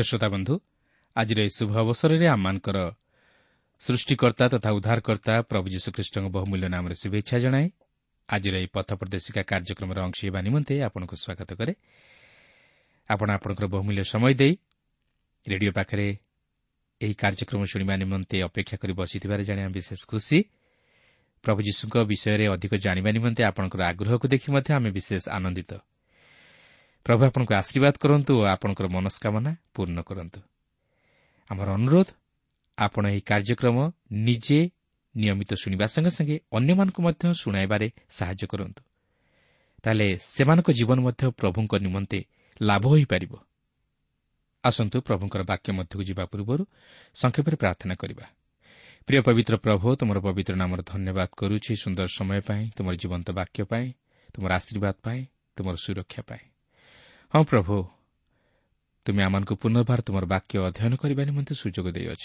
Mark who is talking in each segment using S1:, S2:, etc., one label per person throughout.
S1: ପ୍ରିୟ ଶ୍ରୋତା ବନ୍ଧୁ ଆଜିର ଏହି ଶୁଭ ଅବସରରେ ଆମମାନଙ୍କର ସୃଷ୍ଟିକର୍ତ୍ତା ତଥା ଉଦ୍ଧାରକର୍ତ୍ତା ପ୍ରଭୁ ଯୀଶୁଖ୍ରୀଷ୍ଟଙ୍କ ବହୁମୂଲ୍ୟ ନାମରେ ଶୁଭେଚ୍ଛା ଜଣାଏ ଆଜିର ଏହି ପଥ ପ୍ରଦର୍ଶିକା କାର୍ଯ୍ୟକ୍ରମରେ ଅଂଶ ହେବା ନିମନ୍ତେ ଆପଣଙ୍କୁ ସ୍ୱାଗତ କରେ। ଆପଣ ଆପଣଙ୍କର ବହୁମୂଲ୍ୟ ସମୟ ଦେଇ ରେଡିଓ ପାଖରେ ଏହି କାର୍ଯ୍ୟକ୍ରମ ଶୁଣିବା ନିମନ୍ତେ ଅପେକ୍ଷା କରି ବସିଥିବାରେ ଜାଣି ଆମେ ବିଶେଷ ଖୁସି। ପ୍ରଭୁ ଯୀଶୁଙ୍କ ବିଷୟରେ ଅଧିକ ଜାଣିବା ନିମନ୍ତେ ଆପଣଙ୍କର ଆଗ୍ରହକୁ ଦେଖି ମଧ୍ୟ ଆମେ ବିଶେଷ ଆନନ୍ଦିତ। ପ୍ରଭୁ ଆପଣଙ୍କୁ ଆଶୀର୍ବାଦ କରନ୍ତୁ ଓ ଆପଣଙ୍କର ମନସ୍କାମନା ପୂର୍ଣ୍ଣ କରନ୍ତୁ। ଆମର ଅନୁରୋଧ ଆପଣ ଏହି କାର୍ଯ୍ୟକ୍ରମ ନିଜେ ନିୟମିତ ଶୁଣିବା ସଙ୍ଗେ ସଙ୍ଗେ ଅନ୍ୟମାନଙ୍କୁ ମଧ୍ୟ ଶୁଣାଇବାରେ ସାହାଯ୍ୟ କରନ୍ତୁ। ତାହେଲେ ସେମାନଙ୍କ ଜୀବନ ମଧ୍ୟ ପ୍ରଭୁଙ୍କ ନିମନ୍ତେ ଲାଭ ହୋଇପାରିବ। ଆସନ୍ତୁ ପ୍ରଭୁଙ୍କର ବାକ୍ୟ ମଧ୍ୟକୁ ଯିବା ପୂର୍ବରୁ ସଂକ୍ଷେପରେ ପ୍ରାର୍ଥନା କରିବା। ପ୍ରିୟ ପବିତ୍ର ପ୍ରଭୁ ତୁମର ପବିତ୍ର ନାମର ଧନ୍ୟବାଦ କରୁଛି ସୁନ୍ଦର ସମୟ ପାଇଁ ତୁମର ଜୀବନ୍ତ ବାକ୍ୟ ପାଇଁ ତୁମର ଆଶୀର୍ବାଦ ପାଇଁ ତୁମର ସୁରକ୍ଷା ପାଇଁ। ହଁ ପ୍ରଭୁ ତୁମେ ଆମମାନଙ୍କୁ ପୁନର୍ବାର ତୁମର ବାକ୍ୟ ଅଧ୍ୟୟନ କରିବା ନିମନ୍ତେ ସୁଯୋଗ ଦେଇଅଛ।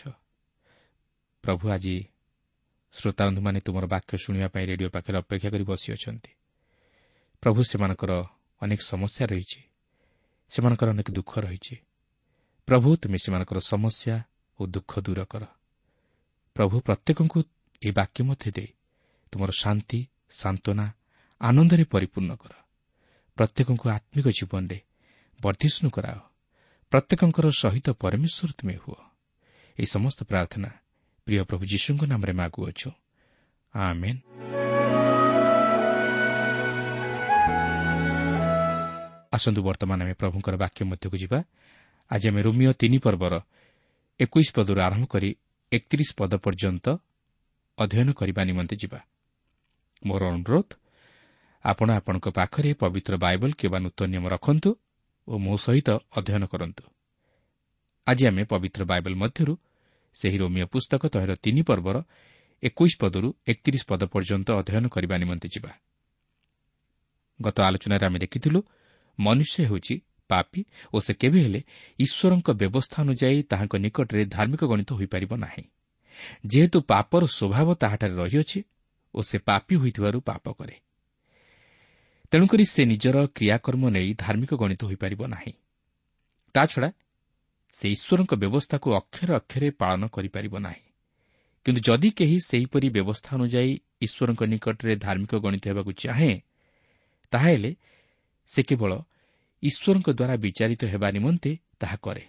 S1: ପ୍ରଭୁ ଆଜି ଶ୍ରୋତାବନ୍ଧୁମାନେ ତୁମର ବାକ୍ୟ ଶୁଣିବା ପାଇଁ ରେଡିଓ ପାଖରେ ଅପେକ୍ଷା କରି ବସିଅଛନ୍ତି। ପ୍ରଭୁ ସେମାନଙ୍କର ଅନେକ ସମସ୍ୟା ରହିଛି। ସେମାନଙ୍କର ଅନେକ ଦୁଃଖ ରହିଛି। ପ୍ରଭୁ ତୁମେ ସେମାନଙ୍କର ସମସ୍ୟା ଓ ଦୁଃଖ ଦୂର କର। ପ୍ରଭୁ ପ୍ରତ୍ୟେକଙ୍କୁ ଏହି ବାକ୍ୟ ମଧ୍ୟ ଦେଇ ତୁମର ଶାନ୍ତି ସାନ୍ତ୍ୱନା ଆନନ୍ଦରେ ପରିପୂର୍ଣ୍ଣ କର। ପ୍ରତ୍ୟେକଙ୍କୁ ଆତ୍ମିକ ଜୀବନରେ ବର୍ଦ୍ଧିଷ୍ଣୁ କରାଅ। ପ୍ରତ୍ୟେକଙ୍କର ସହିତ ପରମେଶ୍ୱର ତୁମେ ହୁଅ। ଏହି ସମସ୍ତ ପ୍ରାର୍ଥନା ପ୍ରିୟ ପ୍ରଭୁ ଯୀଶୁଙ୍କ ନାମରେ ମାଗୁଅଛୁ ଆସନ୍ତୁ ବର୍ତ୍ତମାନ ଆମେ ପ୍ରଭୁଙ୍କର ବାକ୍ୟ ମଧ୍ୟକୁ ଯିବା। ଆଜି ଆମେ ରୋମିଓ ତିନି ପର୍ବର ଏକୋଇଶ ପଦରୁ ଆରମ୍ଭ କରି ଏକତିରିଶ ପଦ ପର୍ଯ୍ୟନ୍ତ ଅଧ୍ୟୟନ କରିବା ନିମନ୍ତେ ଯିବା। ମୋର ଅନୁରୋଧ ଆପଣ ଆପଣଙ୍କ ପାଖରେ ପବିତ୍ର ବାଇବଲ କିମ୍ବା ନୂତନ ନିୟମ ରଖନ୍ତୁ। ଓ ମୋ ସହିତ ଅଧ୍ୟୟନ କରନ୍ତୁ। ଆଜି ଆମେ ପବିତ୍ର ବାଇବଲ ମଧ୍ୟରୁ ସେହି ରୋମିଓ ପୁସ୍ତକ ତହିଁର ତିନି ପର୍ବର ଏକୋଇଶ ପଦରୁ ଏକତିରିଶ ପଦ ପର୍ଯ୍ୟନ୍ତ ଅଧ୍ୟୟନ କରିବା ନିମନ୍ତେ ଯିବା। ଗତ ଆଲୋଚନାରେ ଆମେ ଦେଖିଥିଲୁ ମନୁଷ୍ୟ ହେଉଛି ପାପି ଓ ସେ କେବେ ହେଲେ ଈଶ୍ୱରଙ୍କ ବ୍ୟବସ୍ଥା ଅନୁଯାୟୀ ତାହାଙ୍କ ନିକଟରେ ଧାର୍ମିକ ଗଣିତ ହୋଇପାରିବ ନାହିଁ। ଯେହେତୁ ପାପର ସ୍ୱଭାବ ତାହାଠାରେ ରହିଅଛି ଓ ସେ ପାପି ହୋଇଥିବାରୁ ପାପ କରେ। ତେଣୁକରି ସେ ନିଜର କ୍ରିୟାକର୍ମ ନେଇ ଧାର୍ମିକ ଗଣିତ ହୋଇପାରିବ ନାହିଁ। ତାଛଡ଼ା ସେ ଈଶ୍ୱରଙ୍କ ବ୍ୟବସ୍ଥାକୁ ଅକ୍ଷରେ ଅକ୍ଷରେ ପାଳନ କରିପାରିବ ନାହିଁ। କିନ୍ତୁ ଯଦି କେହି ସେହିପରି ବ୍ୟବସ୍ଥା ଅନୁଯାୟୀ ଈଶ୍ୱରଙ୍କ ନିକଟରେ ଧାର୍ମିକ ଗଣିତ ହେବାକୁ ଚାହେଁ ତାହେଲେ ସେ କେବଳ ଈଶ୍ୱରଙ୍କ ଦ୍ୱାରା ବିଚାରିତ ହେବା ନିମନ୍ତେ ତାହା କରେ।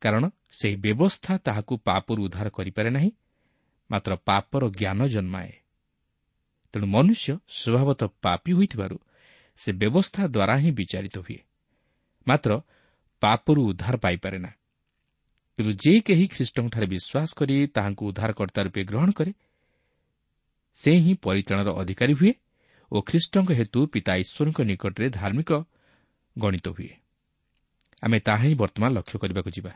S1: କାରଣ ସେହି ବ୍ୟବସ୍ଥା ତାହାକୁ ପାପରୁ ଉଦ୍ଧାର କରିପାରେ ନାହିଁ ମାତ୍ର ପାପର ଜ୍ଞାନ ଜନ୍ମାଏ। ତେଣୁ ମନୁଷ୍ୟ ସ୍ୱଭାବତଃ ପାପୀ ହୋଇଥିବାରୁ ସେ ବ୍ୟବସ୍ଥା ଦ୍ୱାରା ହିଁ ବିଚାରିତ ହୁଏ। ମାତ୍ର ପାପରୁ ଉଦ୍ଧାର ପାଇପାରେ ନା। କିନ୍ତୁ ଯେ କେହି ଖ୍ରୀଷ୍ଟଙ୍କଠାରେ ବିଶ୍ୱାସ କରି ତାହାଙ୍କୁ ଉଦ୍ଧାରକର୍ତ୍ତା ରୂପେ ଗ୍ରହଣ କରେ ସେ ହିଁ ପରିଚାଳନାର ଅଧିକାରୀ ହୁଏ ଓ ଖ୍ରୀଷ୍ଟଙ୍କ ହେତୁ ପିତା ଈଶ୍ୱରଙ୍କ ନିକଟରେ ଧାର୍ମିକ ଗଣିତ ହୁଏ। ଆମେ ତାହା ହିଁ ବର୍ତ୍ତମାନ ଲକ୍ଷ୍ୟ କରିବାକୁ ଯିବା।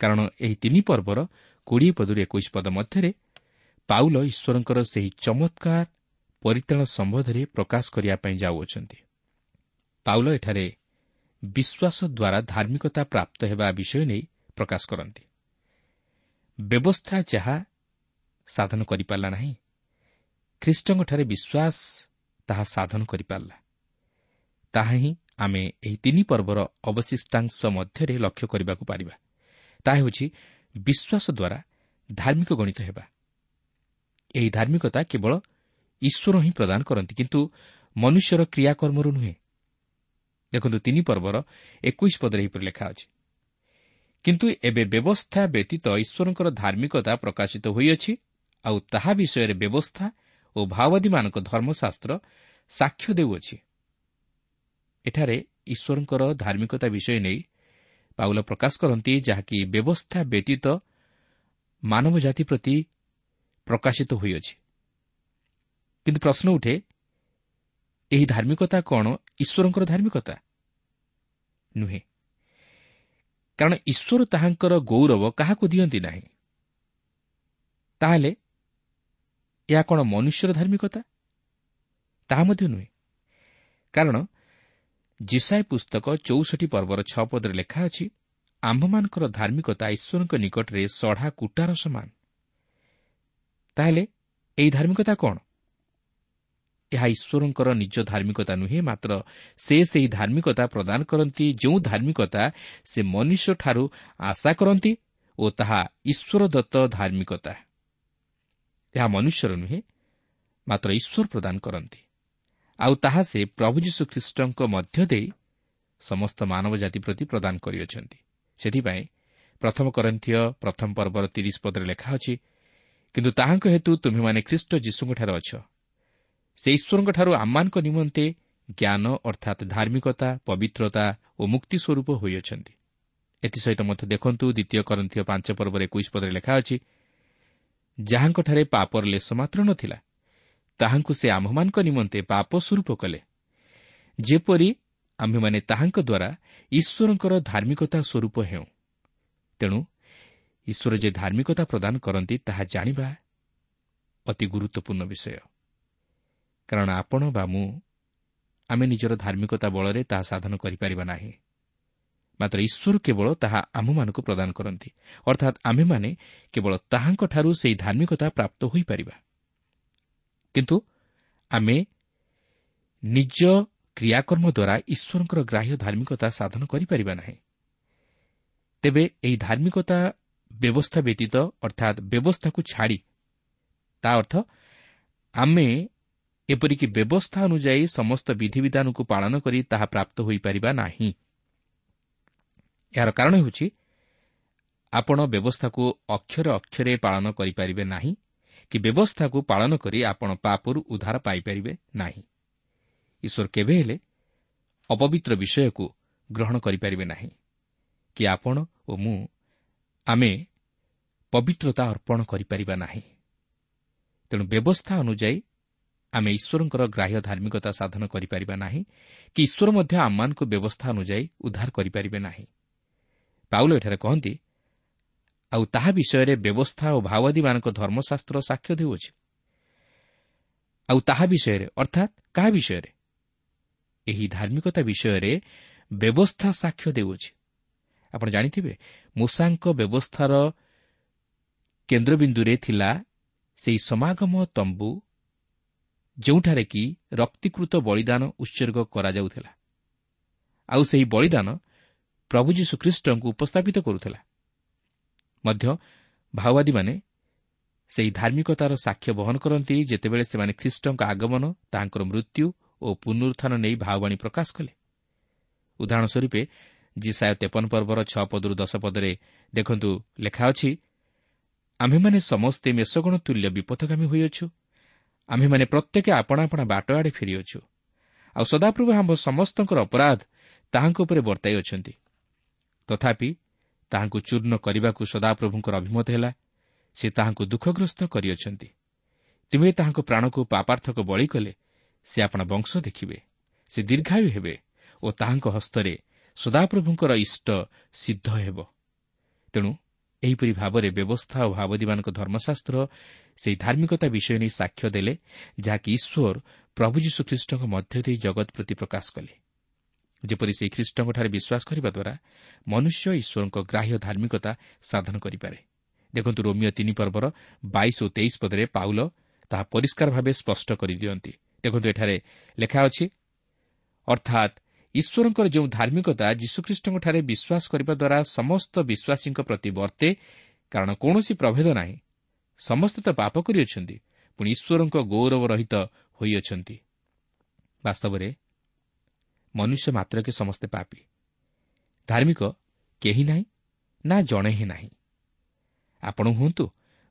S1: କାରଣ ଏହି ତିନି ପର୍ବର କୋଡ଼ିଏ ପଦରୁ ଏକୋଇଶ ପଦ ମଧ୍ୟରେ ପାଉଲ ଈଶ୍ୱରଙ୍କର ସେହି ଚମତ୍କାର ପରିତାଣ ସମ୍ବନ୍ଧରେ ପ୍ରକାଶ କରିବା ପାଇଁ ଯାଉଅଛନ୍ତି। ପାଉଲ ଏଠାରେ ବିଶ୍ୱାସ ଦ୍ୱାରା ଧାର୍ମିକତା ପ୍ରାପ୍ତ ହେବା ବିଷୟ ନେଇ ପ୍ରକାଶ କରନ୍ତି। ବ୍ୟବସ୍ଥା ଯାହା ସାଧନ କରିପାରିଲା ନାହିଁ ଖ୍ରୀଷ୍ଟଙ୍କଠାରେ ବିଶ୍ୱାସ ତାହା ସାଧନ କରିପାରିଲା। ତାହା ହିଁ ଆମେ ଏହି ତିନି ପର୍ବର ଅବଶିଷ୍ଟାଂଶ ମଧ୍ୟରେ ଲକ୍ଷ୍ୟ କରିବାକୁ ପାରିବା। ତାହା ହେଉଛି ବିଶ୍ୱାସ ଦ୍ୱାରା ଧାର୍ମିକ ଗଣିତ ହେବା। ଏହି ଧାର୍ମିକତା କେବଳ ଈଶ୍ୱର ହିଁ ପ୍ରଦାନ କରନ୍ତି କିନ୍ତୁ ମନୁଷ୍ୟର କ୍ରିୟାକର୍ମରୁ ନୁହେଁ। ଦେଖନ୍ତୁ ତିନି ପର୍ବର ଏକୋଇଶ ପଦରେ ଏହିପରି ଲେଖା ଅଛି। କିନ୍ତୁ ଏବେ ବ୍ୟବସ୍ଥା ବ୍ୟତୀତ ଈଶ୍ୱରଙ୍କର ଧାର୍ମିକତା ପ୍ରକାଶିତ ହୋଇଅଛି ଆଉ ତାହା ବିଷୟରେ ବ୍ୟବସ୍ଥା ଓ ଭାଓବାଦୀମାନଙ୍କ ଧର୍ମଶାସ୍ତ୍ର ସାକ୍ଷ୍ୟ ଦେଉଅଛି। ଏଠାରେ ଈଶ୍ୱରଙ୍କର ଧାର୍ମିକତା ବିଷୟ ନେଇ ପାଉଲ ପ୍ରକାଶ କରନ୍ତି ଯାହାକି ବ୍ୟବସ୍ଥା ବ୍ୟତୀତ ମାନବ ଜାତି ପ୍ରତି ପ୍ରକାଶିତ ହୋଇଅଛି। କିନ୍ତୁ ପ୍ରଶ୍ନ ଉଠେ ଏହି ଧାର୍ମିକତା କ'ଣ ଈଶ୍ୱରଙ୍କର ଧାର୍ମିକତା? ନୁହେଁ। କାରଣ ଈଶ୍ୱର ତାହାଙ୍କର ଗୌରବ କାହାକୁ ଦିଅନ୍ତି ନାହିଁ। ତାହେଲେ ଏହା କ'ଣ ମନୁଷ୍ୟର ଧାର୍ମିକତା? ତାହା ମଧ୍ୟ ନୁହେଁ। କାରଣ ଜିସାଏ ପୁସ୍ତକ ଚଉଷଠି ପର୍ବର ଛଅ ପଦରେ ଲେଖା ଅଛି ଆମ୍ଭମାନଙ୍କର ଧାର୍ମିକତା ଈଶ୍ୱରଙ୍କ ନିକଟରେ ସଢ଼ା କୁଟାର ସମାନ। ତାହେଲେ ଏହି ଧାର୍ମିକତା କ'ଣ? ଏହା ଈଶ୍ୱରଙ୍କର ନିଜ ଧାର୍ମିକତା ନୁହେଁ ମାତ୍ର ସେ ସେହି ଧାର୍ମିକତା ପ୍ରଦାନ କରନ୍ତି ଯେଉଁ ଧାର୍ମିକତା ସେ ମନୁଷ୍ୟଠାରୁ ଆଶା କରନ୍ତି ଓ ତାହା ଈଶ୍ୱର ଦତ୍ତ ଧାର୍ମିକତା। ଏହା ମନୁଷ୍ୟର ନୁହେଁ ମାତ୍ର ଈଶ୍ୱର ପ୍ରଦାନ କରନ୍ତି। ଆଉ ତାହା ସେ ପ୍ରଭୁ ଯୀଶୁଖ୍ରୀଷ୍ଟଙ୍କ ମଧ୍ୟ ଦେଇ ସମସ୍ତ ମାନବ ଜାତି ପ୍ରତି ପ୍ରଦାନ କରିଅଛନ୍ତି। ସେଥିପାଇଁ ପ୍ରଥମ କରନ୍ଥୀୟ ପ୍ରଥମ ପର୍ବର ତିରିଶ ପଦରେ ଲେଖା ଅଛି କିନ୍ତୁ ତାହାଙ୍କ ହେତୁ ତୁମେମାନେ ଖ୍ରୀଷ୍ଟ ଯୀଶୁଙ୍କଠାରେ ଅଛ। ସେ ଈଶ୍ୱରଙ୍କଠାରୁ ଆମମାନଙ୍କ ନିମନ୍ତେ ଜ୍ଞାନ ଅର୍ଥାତ୍ ଧାର୍ମିକତା ପବିତ୍ରତା ଓ ମୁକ୍ତି ସ୍ୱରୂପ ହୋଇଅଛନ୍ତି। ଏଥିସହିତ ମଧ୍ୟ ଦେଖନ୍ତୁ ଦ୍ୱିତୀୟ କରନ୍ଥୀୟ ପାଞ୍ଚ ପର୍ବରେ ଏକୋଇଶ ପଦରେ ଲେଖା ଅଛି ଯାହାଙ୍କଠାରେ ପାପର ଲେଶ ମାତ୍ର ନଥିଲା ତାହାଙ୍କୁ ସେ ଆମ୍ଭମାନଙ୍କ ନିମନ୍ତେ ପାପ ସ୍ୱରୂପ କଲେ। ଯେପରି ଆମ୍ଭେମାନେ ତାହାଙ୍କ ଦ୍ୱାରା ଈଶ୍ୱରଙ୍କର ଧାର୍ମିକତା ସ୍ୱରୂପ ହେଉ। ତେଣୁ ଈଶ୍ୱର ଯେ ଧାର୍ମିକତା ପ୍ରଦାନ କରନ୍ତି ତାହା ଜାଣିବା ଅତି ଗୁରୁତ୍ୱପୂର୍ଣ୍ଣ ବିଷୟ। କାରଣ ଆପଣ ବା ମୁଁ ଆମେ ନିଜର ଧାର୍ମିକତା ବଳରେ ତାହା ସାଧନ କରିପାରିବା ନାହିଁ। ମାତ୍ର ଈଶ୍ୱର କେବଳ ତାହା ଆମ୍ଭମାନଙ୍କୁ ପ୍ରଦାନ କରନ୍ତି। ଅର୍ଥାତ୍ ଆମ୍ଭେମାନେ କେବଳ ତାହାଙ୍କଠାରୁ ସେହି ଧାର୍ମିକତା ପ୍ରାପ୍ତ ହୋଇପାରିବା। କିନ୍ତୁ ଆମେ ନିଜ କ୍ରିୟାକର୍ମ ଦ୍ୱାରା ଈଶ୍ୱରଙ୍କର ଗ୍ରାହ୍ୟ ଧାର୍ମିକତା ସାଧନ କରିପାରିବା ନାହିଁ। ତେବେ ଏହି ଧାର୍ମିକତା ବ୍ୟବସ୍ଥା ବ୍ୟତୀତ ଅର୍ଥାତ୍ ବ୍ୟବସ୍ଥାକୁ ଛାଡ଼ି ତା ଅର୍ଥ ଆମେ ଏପରିକି ବ୍ୟବସ୍ଥା ଅନୁଯାୟୀ ସମସ୍ତ ବିଧିବିଧାନକୁ ପାଳନ କରି ତାହା ପ୍ରାପ୍ତ ହୋଇପାରିବା ନାହିଁ। ଏହାର କାରଣ ହେଉଛି ଆପଣ ବ୍ୟବସ୍ଥାକୁ ଅକ୍ଷର ଅକ୍ଷରେ ପାଳନ କରିପାରିବେ ନାହିଁ କି ବ୍ୟବସ୍ଥାକୁ ପାଳନ କରି ଆପଣ ପାପରୁ ଉଦ୍ଧାର ପାଇପାରିବେ ନାହିଁ। ଈଶ୍ୱର କେବେ ହେଲେ ଅପବିତ୍ର ବିଷୟକୁ ଗ୍ରହଣ କରିପାରିବେ ନାହିଁ। କି ଆପଣ ଓ ମୁଁ ଆମେ ପବିତ୍ରତା ଅର୍ପଣ କରିପାରିବା ନାହିଁ। ତେଣୁ ବ୍ୟବସ୍ଥା ଅନୁଯାୟୀ ଆମେ ଈଶ୍ୱରଙ୍କର ଗ୍ରାହ୍ୟ ଧାର୍ମିକତା ସାଧନ କରିପାରିବା ନାହିଁ କି ଈଶ୍ୱର ମଧ୍ୟ ଆମମାନଙ୍କୁ ବ୍ୟବସ୍ଥା ଅନୁଯାୟୀ ଉଦ୍ଧାର କରିପାରିବେ ନାହିଁ। ପାଉଲ ଏଠାରେ କହନ୍ତି ଆଉ ତାହା ବିଷୟରେ ବ୍ୟବସ୍ଥା ଓ ମାଓବାଦୀମାନଙ୍କ ଧର୍ମଶାସ୍ତ୍ର ସାକ୍ଷ୍ୟ ଦେଉଅଛି। ଆଉ ତାହା ବିଷୟରେ ଅର୍ଥାତ୍ କାହା ବିଷୟରେ? ଏହି ଧାର୍ମିକତା ବିଷୟରେ ବ୍ୟବସ୍ଥା ସାକ୍ଷ୍ୟ ଦେଉଅଛି। ଆପଣ ଜାଣିଥିବେ? ମୂଷାଙ୍କ ବ୍ୟବସ୍ଥାର କେନ୍ଦ୍ରବିନ୍ଦୁରେ ଥିଲା ସେହି ସମାଗମ ତମ୍ବୁ ଯେଉଁଠାରେ କି ରକ୍ତିକୃତ ବଳିଦାନ ଉତ୍ସର୍ଗ କରାଯାଉଥିଲା। ଆଉ ସେହି ବଳିଦାନ ପ୍ରଭୁ ଯୀଶୁଖ୍ରୀଷ୍ଟଙ୍କୁ ଉପସ୍ଥାପିତ କରୁଥିଲା। ମଧ୍ୟ ମାଓବାଦୀମାନେ ସେହି ଧାର୍ମିକତାର ସାକ୍ଷ୍ୟ ବହନ କରନ୍ତି ଯେତେବେଳେ ସେମାନେ ଖ୍ରୀଷ୍ଟଙ୍କ ଆଗମନ ତାହାଙ୍କର ମୃତ୍ୟୁ ଓ ପୁନରୁତ୍ଥାନ ନେଇ ଭାଓବାଣୀ ପ୍ରକାଶ କଲେ। ଉଦାହରଣ ସ୍ୱରୂପ ଜିସାୟ ତେପନ ପର୍ବର ଛଅ ପଦରୁ ଦଶ ପଦରେ ଦେଖନ୍ତୁ ଲେଖା ଅଛି ଆମ୍ଭେମାନେ ସମସ୍ତେ ମେଷଗଣ ତୁଲ୍ୟ ବିପଥଗାମୀ ହୋଇଅଛୁ। ଆମ୍ଭେମାନେ ପ୍ରତ୍ୟେକ ଆପଣା ଆପଣା ବାଟ ଆଡ଼େ ଫେରିଅଛୁ। ଆଉ ସଦାପ୍ରଭୁ ଆମ୍ଭ ସମସ୍ତଙ୍କର ଅପରାଧ ତାହାଙ୍କ ଉପରେ ବର୍ତ୍ତାଇ ଅଛନ୍ତି। ତଥାପି ତାହାଙ୍କୁ ଚୂର୍ଣ୍ଣ କରିବାକୁ ସଦାପ୍ରଭୁଙ୍କର ଅଭିମତ ହେଲା। ସେ ତାହାଙ୍କୁ ଦୁଃଖଗ୍ରସ୍ତ କରିଅଛନ୍ତି। ତୁମେ ତାହାଙ୍କ ପ୍ରାଣକୁ ପାପାର୍ଥକ ବଳି କଲେ ସେ ଆପଣା ବଂଶ ଦେଖିବେ। ସେ ଦୀର୍ଘାୟୁ ହେବେ ଓ ତାହାଙ୍କ ହସ୍ତରେ ସଦାପ୍ରଭୁଙ୍କର ଇଷ୍ଟ ସିଦ୍ଧ ହେବ। ତେଣୁ ଏହିପରି ଭାବରେ ବ୍ୟବସ୍ଥା ଓ ଭାବଦୀମାନଙ୍କ ଧର୍ମଶାସ୍ତ୍ର ସେହି ଧାର୍ମିକତା ବିଷୟ ନେଇ ସାକ୍ଷ୍ୟ ଦେଲେ ଯାହାକି ଈଶ୍ୱର ପ୍ରଭୁ ଯୀଶୁଖ୍ରୀଷ୍ଟଙ୍କ ମଧ୍ୟ ଦେଇ ଜଗତ ପ୍ରତି ପ୍ରକାଶ କଲେ। ଯେପରି ସେହି ଖ୍ରୀଷ୍ଟଙ୍କଠାରେ ବିଶ୍ୱାସ କରିବା ଦ୍ୱାରା ମନୁଷ୍ୟ ଈଶ୍ୱରଙ୍କ ଗ୍ରାହ୍ୟ ଧାର୍ମିକତା ସାଧନ କରିପାରେ। ଦେଖନ୍ତୁ ରୋମିଓ ତିନି ପର୍ବର ବାଇଶ ଓ ତେଇଶ ପଦରେ ପାଉଲ ତାହା ପରିଷ୍କାର ଭାବେ ସ୍ପଷ୍ଟ କରିଦିଅନ୍ତି। ଦେଖନ୍ତୁ ଏଠାରେ ଲେଖା ଅଛି ଅର୍ଥାତ୍ ଈଶ୍ୱରଙ୍କର ଯେଉଁ ଧାର୍ମିକତା ଯୀଶୁଖ୍ରୀଷ୍ଟଙ୍କଠାରେ ବିଶ୍ୱାସ କରିବା ଦ୍ୱାରା ସମସ୍ତ ବିଶ୍ୱାସୀଙ୍କ ପ୍ରତି ବର୍ତ୍ତେ କାରଣ କୌଣସି ପ୍ରଭେଦ ନାହିଁ। ସମସ୍ତେ ତ ପାପ କରିଅଛନ୍ତି ପୁଣି ଈଶ୍ୱରଙ୍କ ଗୌରବ ରହିତ ହୋଇଅଛନ୍ତି। ବାସ୍ତବରେ ମନୁଷ୍ୟ ମାତ୍ରକେ ସମସ୍ତେ ପାପି। ଧାର୍ମିକ କେହି ନାହିଁ ନା ଜଣେ ହିଁ ନାହିଁ। ଆପଣ ହୁଅନ୍ତୁ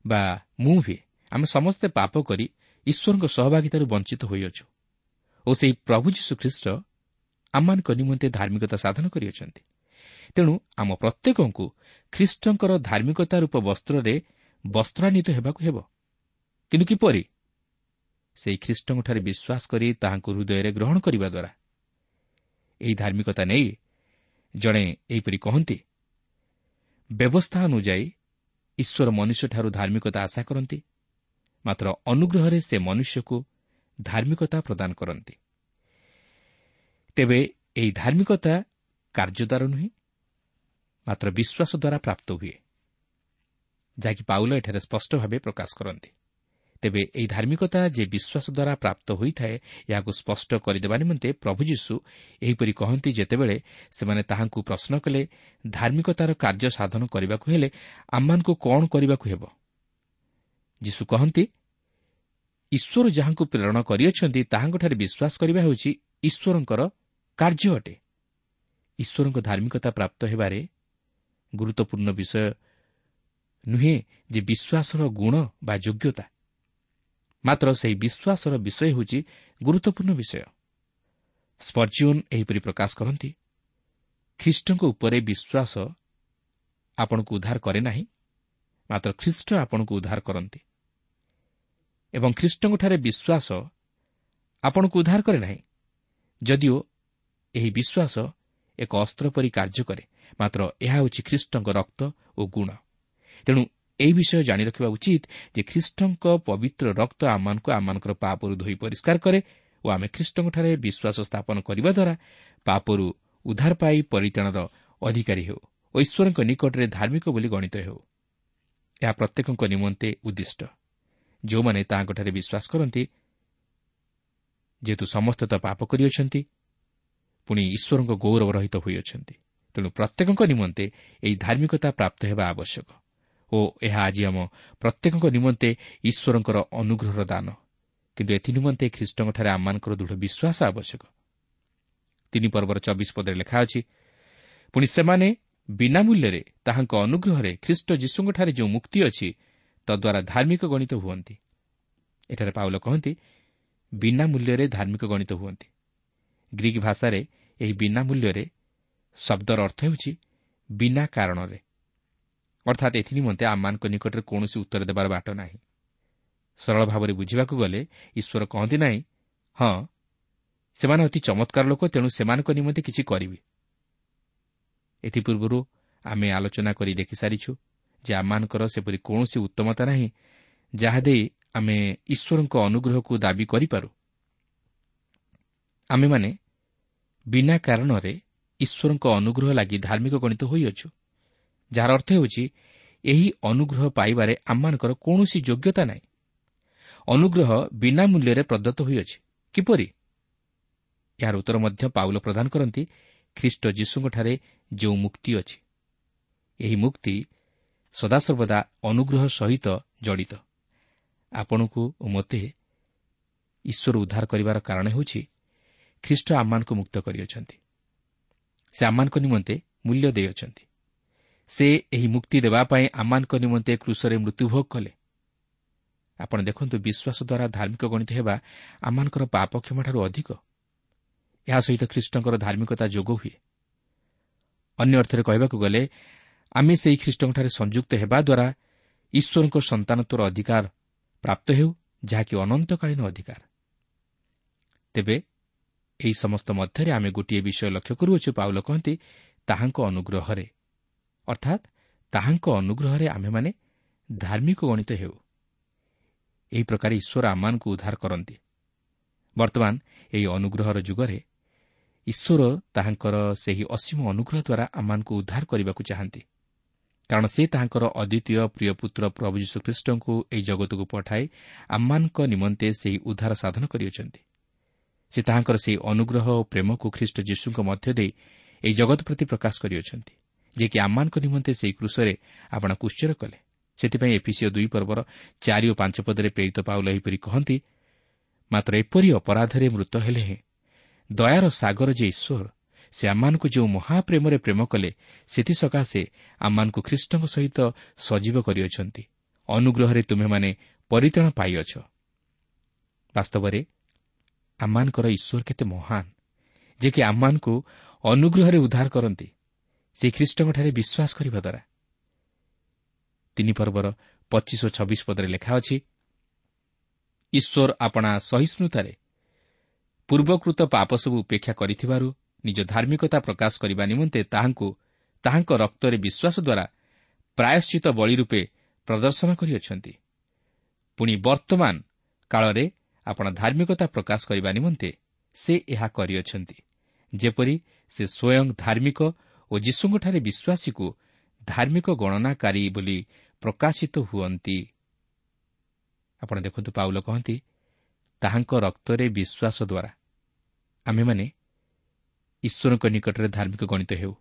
S1: ବା ମୁଁ ହୁଏ ଆମେ ସମସ୍ତେ ପାପ କରି ଈଶ୍ୱରଙ୍କ ସହଭାଗିତାରୁ ବଞ୍ଚିତ ହୋଇଅଛୁ। ଓ ସେହି ପ୍ରଭୁ ଯୀଶୁଖ୍ରୀଷ୍ଟ ଆମମାନଙ୍କ ନିମନ୍ତେ ଧାର୍ମିକତା ସାଧନ କରିଅଛନ୍ତି। ତେଣୁ ଆମ ପ୍ରତ୍ୟେକଙ୍କୁ ଖ୍ରୀଷ୍ଟଙ୍କର ଧାର୍ମିକତା ରୂପ ବସ୍ତ୍ରରେ ବସ୍ତ୍ରାନ୍ୱିତ ହେବାକୁ ହେବ। କିନ୍ତୁ କିପରି? ସେହି ଖ୍ରୀଷ୍ଟଙ୍କଠାରେ ବିଶ୍ୱାସ କରି ତାହାଙ୍କୁ ହୃଦୟରେ ଗ୍ରହଣ କରିବା ଦ୍ୱାରା। ଏହି ଧାର୍ମିକତା ନେଇ ଜଣେ ଏହିପରି କହନ୍ତି ବ୍ୟବସ୍ଥା ଅନୁଯାୟୀ ଈଶ୍ୱର ମନୁଷ୍ୟଠାରୁ ଧାର୍ମିକତା ଆଶା କରନ୍ତି ମାତ୍ର ଅନୁଗ୍ରହରେ ସେ ମନୁଷ୍ୟକୁ ଧାର୍ମିକତା ପ୍ରଦାନ କରନ୍ତି। ତେବେ ଏହି ଧାର୍ମିକତା କାର୍ଯ୍ୟ ଦ୍ୱାରା ନୁହେଁ ମାତ୍ର ବିଶ୍ୱାସ ଦ୍ୱାରା ପ୍ରାପ୍ତ ହୁଏ ଯାହାକି ପାଉଲ ଏଠାରେ ସ୍ପଷ୍ଟ ଭାବେ ପ୍ରକାଶ କରନ୍ତି। ତେବେ ଏହି ଧାର୍ମିକତା ଯେ ବିଶ୍ୱାସ ଦ୍ୱାରା ପ୍ରାପ୍ତ ହୋଇଥାଏ ଏହାକୁ ସ୍ପଷ୍ଟ କରିଦେବା ନିମନ୍ତେ ପ୍ରଭୁ ଯୀଶୁ ଏହିପରି କହନ୍ତି ଯେତେବେଳେ ସେମାନେ ତାହାଙ୍କୁ ପ୍ରଶ୍ନ କଲେ ଧାର୍ମିକତାର କାର୍ଯ୍ୟ ସାଧନ କରିବାକୁ ହେଲେ ଆମମାନଙ୍କୁ କ'ଣ କରିବାକୁ ହେବ? ଯୀଶୁ କହନ୍ତି ଈଶ୍ୱର ଯାହାଙ୍କୁ ପ୍ରେରଣ କରିଅଛନ୍ତି ତାହାଙ୍କଠାରେ ବିଶ୍ୱାସ କରିବା ହେଉଛି ଈଶ୍ୱରଙ୍କର କାର୍ଯ୍ୟ ଅଟେ। ଈଶ୍ୱରଙ୍କ ଧାର୍ମିକତା ପ୍ରାପ୍ତ ହେବାରେ ଗୁରୁତ୍ୱପୂର୍ଣ୍ଣ ବିଷୟ ନୁହେଁ ଯେ ବିଶ୍ୱାସର ଗୁଣ ବା ଯୋଗ୍ୟତା। ମାତ୍ର ସେହି ବିଶ୍ୱାସର ବିଷୟ ହେଉଛି ଗୁରୁତ୍ୱପୂର୍ଣ୍ଣ ବିଷୟ। ସ୍ପର୍ଜିଓନ୍ ଏହିପରି ପ୍ରକାଶ କରନ୍ତି ଖ୍ରୀଷ୍ଟଙ୍କ ଉପରେ ବିଶ୍ୱାସ ଆପଣଙ୍କୁ ଉଦ୍ଧାର କରେ ନାହିଁ ମାତ୍ର ଖ୍ରୀଷ୍ଟ ଆପଣଙ୍କୁ ଉଦ୍ଧାର କରନ୍ତି। ଏବଂ ଖ୍ରୀଷ୍ଟଙ୍କଠାରେ ବିଶ୍ୱାସ ଆପଣଙ୍କୁ ଉଦ୍ଧାର କରେ ନାହିଁ ଯଦିଓ ଏହି ବିଶ୍ୱାସ ଏକ ଅସ୍ତ୍ର ପରି କାର୍ଯ୍ୟ କରେ। ମାତ୍ର ଏହା ହେଉଛି ଖ୍ରୀଷ୍ଟଙ୍କ ରକ୍ତ ଓ ଗୁଣ। ତେଣୁ ଏହି ବିଷୟ ଜାଣି ରଖିବା ଉଚିତ ଯେ ଖ୍ରୀଷ୍ଟଙ୍କ ପବିତ୍ର ରକ୍ତ ଆମମାନଙ୍କୁ ଆମମାନଙ୍କର ପାପରୁ ଧୋଇ ପରିଷ୍କାର କରେ ଓ ଆମେ ଖ୍ରୀଷ୍ଟଙ୍କଠାରେ ବିଶ୍ୱାସ ସ୍ଥାପନ କରିବା ଦ୍ୱାରା ପାପରୁ ଉଦ୍ଧାର ପାଇ ପରିତାଣର ଅଧିକାରୀ ହେଉ ଓ ଈଶ୍ୱରଙ୍କ ନିକଟରେ ଧାର୍ମିକ ବୋଲି ଗଣିତ ହେଉ। ଏହା ପ୍ରତ୍ୟେକଙ୍କ ନିମନ୍ତେ ଉଦ୍ଦିଷ୍ଟ। ଯେଉଁମାନେ ତାହାଙ୍କଠାରେ ବିଶ୍ୱାସ କରନ୍ତି ଯେହେତୁ ସମସ୍ତେ ତ ପାପ କରିଅଛନ୍ତି ପୁଣି ଈଶ୍ୱରଙ୍କ ଗୌରବ ରହିତ ହୋଇଅଛନ୍ତି। ତେଣୁ ପ୍ରତ୍ୟେକଙ୍କ ନିମନ୍ତେ ଏହି ଧାର୍ମିକତା ପ୍ରାପ୍ତ ହେବା ଆବଶ୍ୟକ ଓ ଏହା ଆଜି ଆମ ପ୍ରତ୍ୟେକଙ୍କ ନିମନ୍ତେ ଈଶ୍ୱରଙ୍କର ଅନୁଗ୍ରହର ଦାନ। କିନ୍ତୁ ଏଥି ନିମନ୍ତେ ଖ୍ରୀଷ୍ଟଙ୍କଠାରେ ଆମମାନଙ୍କର ଦୃଢ଼ ବିଶ୍ୱାସ ଆବଶ୍ୟକ। ତିନି ପର୍ବର ଚବିଶ ପଦରେ ଲେଖା ଅଛି ପୁଣି ସେମାନେ ବିନା ମୂଲ୍ୟରେ ତାହାଙ୍କ ଅନୁଗ୍ରହରେ ଖ୍ରୀଷ୍ଟ ଯୀଶୁଙ୍କଠାରେ ଯେଉଁ ମୁକ୍ତି ଅଛି ତଦ୍ୱାରା ଧାର୍ମିକ ଗଣିତ ହୁଅନ୍ତି। ଏଠାରେ ପାଉଲ କହନ୍ତି ବିନା ମୂଲ୍ୟରେ ଧାର୍ମିକ ଗଣିତ ହୁଅନ୍ତି। ଗ୍ରୀକ୍ ଭାଷାରେ ଏହି ବିନା ମୂଲ୍ୟରେ ଶବ୍ଦର ଅର୍ଥ ହେଉଛି ବିନା କାରଣରେ। ଅର୍ଥାତ୍ ଏଥି ନିମନ୍ତେ ଆମମାନଙ୍କ ନିକଟରେ କୌଣସି ଉତ୍ତର ଦେବାର ବାଟ ନାହିଁ। ସରଳ ଭାବରେ ବୁଝିବାକୁ ଗଲେ ଈଶ୍ୱର କହନ୍ତି ନାହିଁ ହଁ ସେମାନେ ଅତି ଚମତ୍କାର ଲୋକ ତେଣୁ ସେମାନଙ୍କ ନିମନ୍ତେ କିଛି କରିବେ। ଏଥିପୂର୍ବରୁ ଆମେ ଆଲୋଚନା କରି ଦେଖିସାରିଛୁ ଯେ ଆମମାନଙ୍କର ସେପରି କୌଣସି ଉତ୍ତମତା ନାହିଁ ଯାହା ଦେଇ ଆମେ ଈଶ୍ୱରଙ୍କ ଅନୁଗ୍ରହକୁ ଦାବି କରିପାରୁ। ଆମେମାନେ ବିନା କାରଣରେ ଈଶ୍ୱରଙ୍କ ଅନୁଗ୍ରହ ଲାଗି ଧାର୍ମିକ ଗଣିତ ହୋଇଅଛୁ ଯାହାର ଅର୍ଥ ହେଉଛି ଏହି ଅନୁଗ୍ରହ ପାଇବାରେ ଆମମାନଙ୍କର କୌଣସି ଯୋଗ୍ୟତା ନାହିଁ। ଅନୁଗ୍ରହ ବିନା ମୂଲ୍ୟରେ ପ୍ରଦତ୍ତ ହୋଇଅଛି। କିପରି? ଏହାର ଉତ୍ତର ମଧ୍ୟ ପାଉଲ ପ୍ରଦାନ କରନ୍ତି ଖ୍ରୀଷ୍ଟ ଯୀଶୁଙ୍କଠାରେ ଯେଉଁ ମୁକ୍ତି ଅଛି। ଏହି ମୁକ୍ତି ସଦାସର୍ବଦା ଅନୁଗ୍ରହ ସହିତ ଜଡ଼ିତ। ଆପଣଙ୍କୁ ଓ ମୋତେ ଈଶ୍ୱର ଉଦ୍ଧାର କରିବାର କାରଣ ହେଉଛି ଖ୍ରୀଷ୍ଟ ଆମମାନଙ୍କୁ ମୁକ୍ତ କରିଅଛନ୍ତି। ସେ ଆମମାନଙ୍କ ନିମନ୍ତେ ମୂଲ୍ୟ ଦେଇଅଛନ୍ତି। ସେ ଏହି ମୁକ୍ତି ଦେବା ପାଇଁ ଆମମାନଙ୍କ ନିମନ୍ତେ କୃଷରେ ମୃତ୍ୟୁଭୋଗ କଲେ। ଆପଣ ଦେଖନ୍ତୁ ବିଶ୍ୱାସ ଦ୍ୱାରା ଧାର୍ମିକ ଗଣିତ ହେବା ଆମମାନଙ୍କର ପାପ କ୍ଷମାଠାରୁ ଅଧିକ। ଏହା ସହିତ ଖ୍ରୀଷ୍ଟଙ୍କର ଧାର୍ମିକତା ଯୋଗ ହୁଏ। ଅନ୍ୟ ଅର୍ଥରେ କହିବାକୁ ଗଲେ ଆମେ ସେହି ଖ୍ରୀଷ୍ଟଙ୍କଠାରେ ସଂଯୁକ୍ତ ହେବା ଦ୍ୱାରା ଈଶ୍ୱରଙ୍କ ସନ୍ତାନତ୍ୱର ଅଧିକାର ପ୍ରାପ୍ତ ହେଉ ଯାହାକି ଅନନ୍ତକାଳୀନ ଅଧିକାର। ତେବେ ଏହି ସମସ୍ତ ମଧ୍ୟରେ ଆମେ ଗୋଟିଏ ବିଷୟ ଲକ୍ଷ୍ୟ କରୁଅଛୁ ପାଉଲ କହନ୍ତି ତାହାଙ୍କ ଅନୁଗ୍ରହରେ। ଅର୍ଥାତ୍ ତାହାଙ୍କ ଅନୁଗ୍ରହରେ ଆମ୍ଭେମାନେ ଧାର୍ମିକ ଗଣିତ ହେଉ। ଏହି ପ୍ରକାର ଈଶ୍ୱର ଆମମାନଙ୍କୁ ଉଦ୍ଧାର କରନ୍ତି। ବର୍ତ୍ତମାନ ଏହି ଅନୁଗ୍ରହର ଯୁଗରେ ଈଶ୍ୱର ତାହାଙ୍କର ସେହି ଅସୀମ ଅନୁଗ୍ରହ ଦ୍ୱାରା ଆମମାନଙ୍କୁ ଉଦ୍ଧାର କରିବାକୁ ଚାହାନ୍ତି। କାରଣ ସେ ତାହାଙ୍କର ଅଦ୍ୱିତୀୟ ପ୍ରିୟ ପୁତ୍ର ପ୍ରଭୁ ଯୀଶୁଖ୍ରୀଷ୍ଟଙ୍କୁ ଏହି ଜଗତକୁ ପଠାଇ ଆମମାନଙ୍କ ନିମନ୍ତେ ସେହି ଉଦ୍ଧାର ସାଧନ କରିଅଛନ୍ତି। ସେ ତାହାଙ୍କର ସେହି ଅନୁଗ୍ରହ ଓ ପ୍ରେମକୁ ଖ୍ରୀଷ୍ଟ ଯୀଶୁଙ୍କ ମଧ୍ୟ ଦେଇ ଏହି ଜଗତ ପ୍ରତି ପ୍ରକାଶ କରିଅଛନ୍ତି ଯିଏକି ଆମମାନଙ୍କ ନିମନ୍ତେ ସେହି କୃଷରେ ଆପଣ କୁଶ୍ଚର କଲେ। ସେଥିପାଇଁ ଏପିସିଓ ଦୁଇ ପର୍ବର ଚାରି ଓ ପାଞ୍ଚ ପଦରେ ପ୍ରେରିତ ପାଉଲ ଏହିପରି କହନ୍ତି ମାତ୍ର ଏପରି ଅପରାଧରେ ମୃତ ହେଲେ ହେଁ। ଦୟାର ସାଗର ଯେ ଈଶ୍ୱର ସେ ଆମମାନଙ୍କୁ ଯେଉଁ ମହାପ୍ରେମରେ ପ୍ରେମ କଲେ ସେଥିସକାଶେ ଆମମାନଙ୍କୁ ଖ୍ରୀଷ୍ଟଙ୍କ ସହିତ ସଜୀବ କରିଅଛନ୍ତି। ଅନୁଗ୍ରହରେ ତୁମେମାନେ ପରିତାଣ ପାଇଅଛ। ବାସ୍ତବରେ ଆମମାନଙ୍କର ଈଶ୍ୱର କେତେ ମହାନ ଯେ କି ଆମମାନଙ୍କୁ ଅନୁଗ୍ରହରେ ଉଦ୍ଧାର କରନ୍ତି ସେ ଖ୍ରୀଷ୍ଟଙ୍କଠାରେ ବିଶ୍ୱାସ କରିବା ଦ୍ୱାରା। ତିନି ପର୍ବର ପଚିଶ ଓ ଛବିଶ ପଦରେ ଲେଖା ଅଛି ଈଶ୍ୱର ଆପଣା ସହିଷ୍ଣୁତାରେ ପୂର୍ବକୃତ ପାପ ସବୁ ଉପେକ୍ଷା କରିଥିବାରୁ ନିଜ ଧାର୍ମିକତା ପ୍ରକାଶ କରିବା ନିମନ୍ତେ ତାହାଙ୍କୁ ତାହାଙ୍କ ରକ୍ତରେ ବିଶ୍ୱାସ ଦ୍ୱାରା ପ୍ରାୟଶ୍ଚିତ ବଳି ରୂପେ ପ୍ରଦର୍ଶନ କରିଅଛନ୍ତି। ପୁଣି ବର୍ତ୍ତମାନ କାଳରେ ଆପଣ ଧାର୍ମିକତା ପ୍ରକାଶ କରିବା ନିମନ୍ତେ ସେ ଏହା କରିଅଛନ୍ତି। ଯେପରି ସେ ସ୍ୱୟଂ ଧାର୍ମିକ ଓ ଯୀଶୁଙ୍କଠାରେ ବିଶ୍ୱାସୀକୁ ଧାର୍ମିକ ଗଣନାକାରୀ ବୋଲି ପ୍ରକାଶିତ ହୁଅନ୍ତି। ଆପଣ ଦେଖନ୍ତୁ ପାଉଲ କହନ୍ତି ତାହାଙ୍କ ରକ୍ତରେ ବିଶ୍ୱାସ ଦ୍ୱାରା ଆମେମାନେ ଈଶ୍ୱରଙ୍କ ନିକଟରେ ଧାର୍ମିକ ଗଣିତ ହେଉ।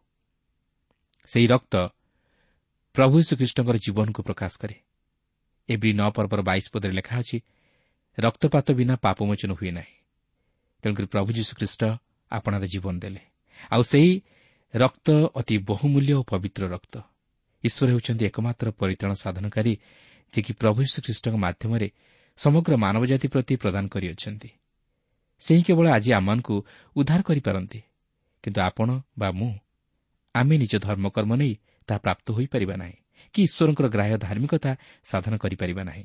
S1: ସେହି ରକ୍ତ ପ୍ରଭୁ ଶ୍ରୀକୃଷ୍ଣଙ୍କର ଜୀବନକୁ ପ୍ରକାଶ କରେ। ଏଭ୍ରି ନଅ ପର୍ବର ବାଇଶ ପଦରେ ଲେଖା ଅଛି ରକ୍ତପାତ ବିନା ପାପମୋଚନ ହୁଏ ନାହିଁ। ତେଣୁକରି ପ୍ରଭୁ ଯୀଶୁଖ୍ରୀଷ୍ଟ ଆପଣାର ଜୀବନ ଦେଲେ। ଆଉ ସେହି ରକ୍ତ ଅତି ବହୁମୂଲ୍ୟ ଓ ପବିତ୍ର ରକ୍ତ। ଈଶ୍ୱର ହେଉଛନ୍ତି ଏକମାତ୍ର ପରିତାଣ ସାଧନକାରୀ ଯିଏକି ପ୍ରଭୁ ଶ୍ରୀଖ୍ରୀଷ୍ଟଙ୍କ ମାଧ୍ୟମରେ ସମଗ୍ର ମାନବ ଜାତି ପ୍ରତି ପ୍ରଦାନ କରିଅଛନ୍ତି। ସେହି କେବଳ ଆଜି ଆମମାନଙ୍କୁ ଉଦ୍ଧାର କରିପାରନ୍ତି। କିନ୍ତୁ ଆପଣ ବା ମୁଁ ଆମେ ନିଜ ଧର୍ମକର୍ମ ନେଇ ତାହା ପ୍ରାପ୍ତ ହୋଇପାରିବା ନାହିଁ। କି ଈଶ୍ୱରଙ୍କର ଗ୍ରାହ୍ୟ ଧାର୍ମିକତା ସାଧନ କରିପାରିବା ନାହିଁ।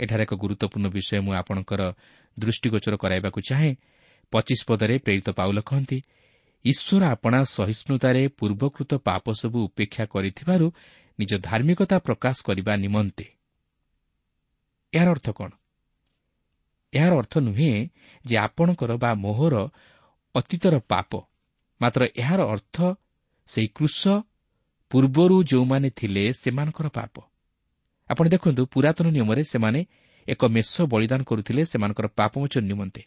S1: ଏଠାରେ ଏକ ଗୁରୁତ୍ୱପୂର୍ଣ୍ଣ ବିଷୟ ମୁଁ ଆପଣଙ୍କର ଦୃଷ୍ଟିଗୋଚର କରାଇବାକୁ ଚାହେଁ। ପଚିଶ ପଦରେ ପ୍ରେରିତ ପାଉଲ କହନ୍ତି ଈଶ୍ୱର ଆପଣା ସହିଷ୍ଣୁତାରେ ପୂର୍ବକୃତ ପାପ ସବୁ ଉପେକ୍ଷା କରିଥିବାରୁ ନିଜ ଧାର୍ମିକତା ପ୍ରକାଶ କରିବା ନିମନ୍ତେ। ଏହାର ଅର୍ଥ କ'ଣ? ଏହାର ଅର୍ଥ ନୁହେଁ ଯେ ଆପଣଙ୍କର ବା ମୋହର ଅତୀତର ପାପ। ମାତ୍ର ଏହାର ଅର୍ଥ ସେହି କୃଷ ପୂର୍ବରୁ ଯେଉଁମାନେ ଥିଲେ ସେମାନଙ୍କର ପାପ। ଆପଣ ଦେଖନ୍ତୁ ପୁରାତନ ନିୟମରେ ସେମାନେ ଏକ ମେଷ ବଳିଦାନ କରୁଥିଲେ ସେମାନଙ୍କର ପାପମୋଚନ ନିମନ୍ତେ।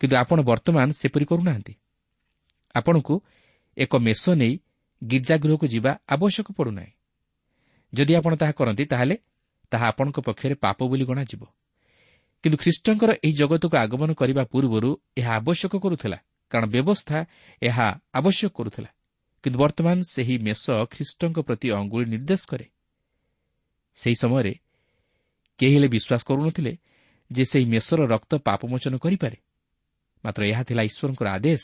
S1: କିନ୍ତୁ ଆପଣ ବର୍ତ୍ତମାନ ସେପରି କରୁନାହାନ୍ତି। ଆପଣଙ୍କୁ ଏକ ମେଷ ନେଇ ଗୀର୍ଜାଗୃହକୁ ଯିବା ଆବଶ୍ୟକ ପଡ଼ୁନାହିଁ। ଯଦି ଆପଣ ତାହା କରନ୍ତି ତାହେଲେ ତାହା ଆପଣଙ୍କ ପକ୍ଷରେ ପାପ ବୋଲି ଗଣାଯିବ। କିନ୍ତୁ ଖ୍ରୀଷ୍ଟଙ୍କର ଏହି ଜଗତକୁ ଆଗମନ କରିବା ପୂର୍ବରୁ ଏହା ଆବଶ୍ୟକ କରୁଥିଲା କାରଣ ବ୍ୟବସ୍ଥା ଏହା ଆବଶ୍ୟକ କରୁଥିଲା। କିନ୍ତୁ ବର୍ତ୍ତମାନ ସେହି ମେଷ ଖ୍ରୀଷ୍ଟଙ୍କ ପ୍ରତି ଅଙ୍ଗୁଳି ନିର୍ଦ୍ଦେଶ କରେ। ସେହି ସମୟରେ କେହି ହେଲେ ବିଶ୍ୱାସ କରୁନଥିଲେ ଯେ ସେହି ମେଷର ରକ୍ତ ପାପମୋଚନ କରିପାରେ। ମାତ୍ର ଏହା ଥିଲା ଈଶ୍ୱରଙ୍କର ଆଦେଶ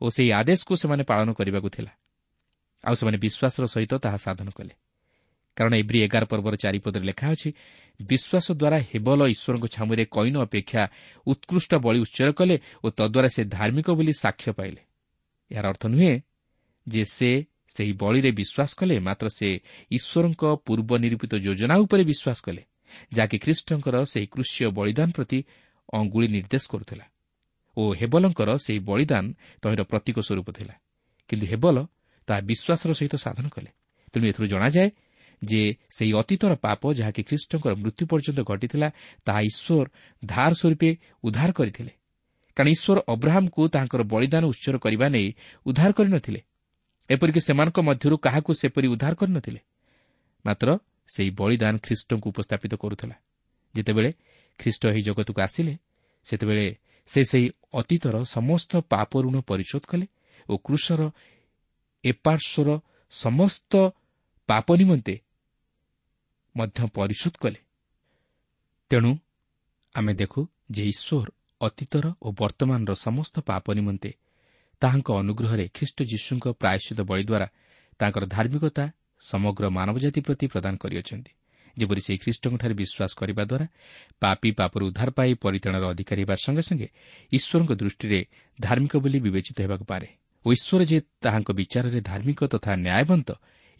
S1: ଓ ସେହି ଆଦେଶକୁ ସେମାନେ ପାଳନ କରିବାକୁ ଥିଲା। ଆଉ ସେମାନେ ବିଶ୍ୱାସର ସହିତ ତାହା ସାଧନ କଲେ। କାରଣ ଏଭ୍ରି ଏଗାର ପର୍ବର ଚାରିପଦରେ ଲେଖା ଅଛି ବିଶ୍ୱାସ ଦ୍ୱାରା ହେବଲ ଈଶ୍ୱରଙ୍କ ଛାମୁରେ କଇନ ଅପେକ୍ଷା ଉତ୍କୃଷ୍ଟ ବଳି ଉଚ୍ଚର କଲେ ଓ ତଦ୍ୱାରା ସେ ଧାର୍ମିକ ବୋଲି ସାକ୍ଷ୍ୟ ପାଇଲେ। ଏହାର ଅର୍ଥ ନୁହେଁ ଯେ ସେ ସେହି ବଳିରେ ବିଶ୍ୱାସ କଲେ ମାତ୍ର ସେ ଈଶ୍ୱରଙ୍କ ପୂର୍ବ ନିରୂପିତ ଯୋଜନା ଉପରେ ବିଶ୍ୱାସ କଲେ ଯାହାକି ଖ୍ରୀଷ୍ଟଙ୍କର ସେହି କୃଷ୍ୟ ବଳିଦାନ ପ୍ରତି ଅଙ୍ଗୁଳି ନିର୍ଦ୍ଦେଶ କରୁଥିଲା। ଓ ହେବଲଙ୍କର ସେହି ବଳିଦାନ ତହିଁର ପ୍ରତୀକ ସ୍ୱରୂପ ଥିଲା। କିନ୍ତୁ ହେବଲ ତାହା ବିଶ୍ୱାସର ସହିତ ସାଧନ କଲେ। ତେଣୁ ଏଥିରୁ ଜଣାଯାଏ ଯେ ସେହି ଅତୀତର ପାପ ଯାହାକି ଖ୍ରୀଷ୍ଟଙ୍କର ମୃତ୍ୟୁ ପର୍ଯ୍ୟନ୍ତ ଘଟିଥିଲା ତାହା ଈଶ୍ୱର ଧାର ସ୍ୱରୂପେ ଉଦ୍ଧାର କରିଥିଲେ। କାରଣ ଈଶ୍ୱର ଅବ୍ରାହମ୍କୁ ତାହାଙ୍କର ବଳିଦାନ ଉତ୍ସର କରିବା ନେଇ ଉଦ୍ଧାର କରିନଥିଲେ। ଏପରିକି ସେମାନଙ୍କ ମଧ୍ୟରୁ କାହାକୁ ସେପରି ଉଦ୍ଧାର କରିନଥିଲେ। ମାତ୍ର ସେହି ବଳିଦାନ ଖ୍ରୀଷ୍ଟଙ୍କୁ ଉପସ୍ଥାପିତ କରୁଥିଲା। ଯେତେବେଳେ ଖ୍ରୀଷ୍ଟ ଏହି ଜଗତକୁ ଆସିଲେ ସେତେବେଳେ ସେ ସେହି ଅତୀତର ସମସ୍ତ ପାପ ଋଣ ପରିଶୋଧ କଲେ ଓ କୃଷର ଏପାର୍ଶ୍ୱର ସମସ୍ତ ପାପ ନିମନ୍ତେ ମଧ୍ୟ ପରିଶୋଧ କଲେ। ତେଣୁ ଆମେ ଦେଖୁ ଯେ ଈଶ୍ୱର ଅତୀତର ଓ ବର୍ତ୍ତମାନର ସମସ୍ତ ପାପ ନିମନ୍ତେ ତାହାଙ୍କ ଅନୁଗ୍ରହରେ ଖ୍ରୀଷ୍ଟ ଯୀଶୁଙ୍କ ପ୍ରାୟଶ୍ଚିତ ବଳି ଦ୍ୱାରା ତାଙ୍କର ଧାର୍ମିକତା ସମଗ୍ର ମାନବଜାତି ପ୍ରତି ପ୍ରଦାନ କରିଅଛନ୍ତି ଯେପରି ସେହି ଖ୍ରୀଷ୍ଟଙ୍କଠାରେ ବିଶ୍ୱାସ କରିବା ଦ୍ୱାରା ପାପି ପାପରୁ ଉଦ୍ଧାର ପାଇ ପରିତାଣର ଅଧିକାରୀ ହେବା ସଙ୍ଗେ ସଙ୍ଗେ ଈଶ୍ୱରଙ୍କ ଦୃଷ୍ଟିରେ ଧାର୍ମିକ ବୋଲି ବିବେଚିତ ହେବାକୁ ପାରେ ଓ ଈଶ୍ୱର ଯେ ତାହାଙ୍କ ବିଚାରରେ ଧାର୍ମିକ ତଥା ନ୍ୟାୟବନ୍ତ